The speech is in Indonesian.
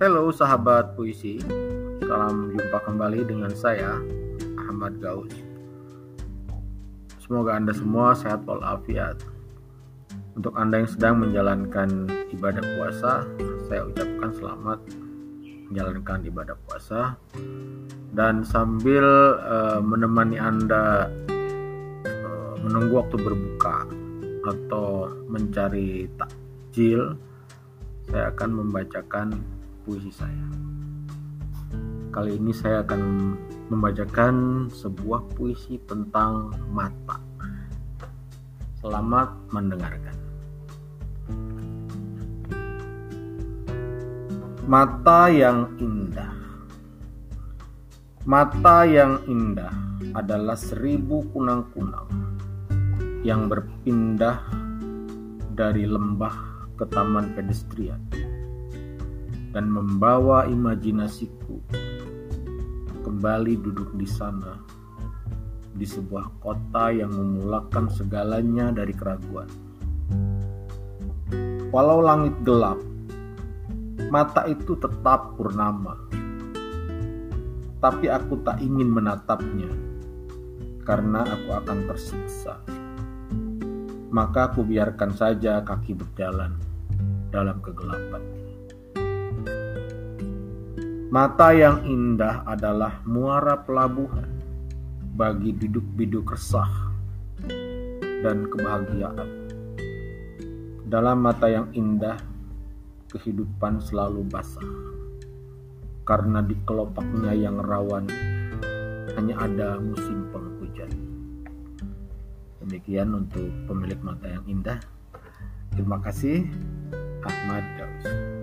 Halo sahabat puisi, salam jumpa kembali dengan saya Ahmad Gaus. Semoga Anda semua sehat walafiat. Untuk Anda yang sedang menjalankan ibadah puasa, saya ucapkan selamat menjalankan ibadah puasa dan sambil uh, menemani Anda uh, menunggu waktu berbuka atau mencari takjil, saya akan membacakan puisi saya. Kali ini saya akan membacakan sebuah puisi tentang mata. Selamat mendengarkan. Mata yang indah. Mata yang indah adalah seribu kunang-kunang yang berpindah dari lembah ke taman pedestrian dan membawa imajinasiku kembali duduk di sana di sebuah kota yang memulakan segalanya dari keraguan. Walau langit gelap, mata itu tetap purnama. Tapi aku tak ingin menatapnya karena aku akan tersiksa. Maka aku biarkan saja kaki berjalan dalam kegelapan. Mata yang indah adalah muara pelabuhan bagi biduk-biduk resah dan kebahagiaan. Dalam mata yang indah, kehidupan selalu basah. Karena di kelopaknya yang rawan hanya ada musim penghujan. Demikian untuk pemilik mata yang indah. Terima kasih, Ahmad Daus.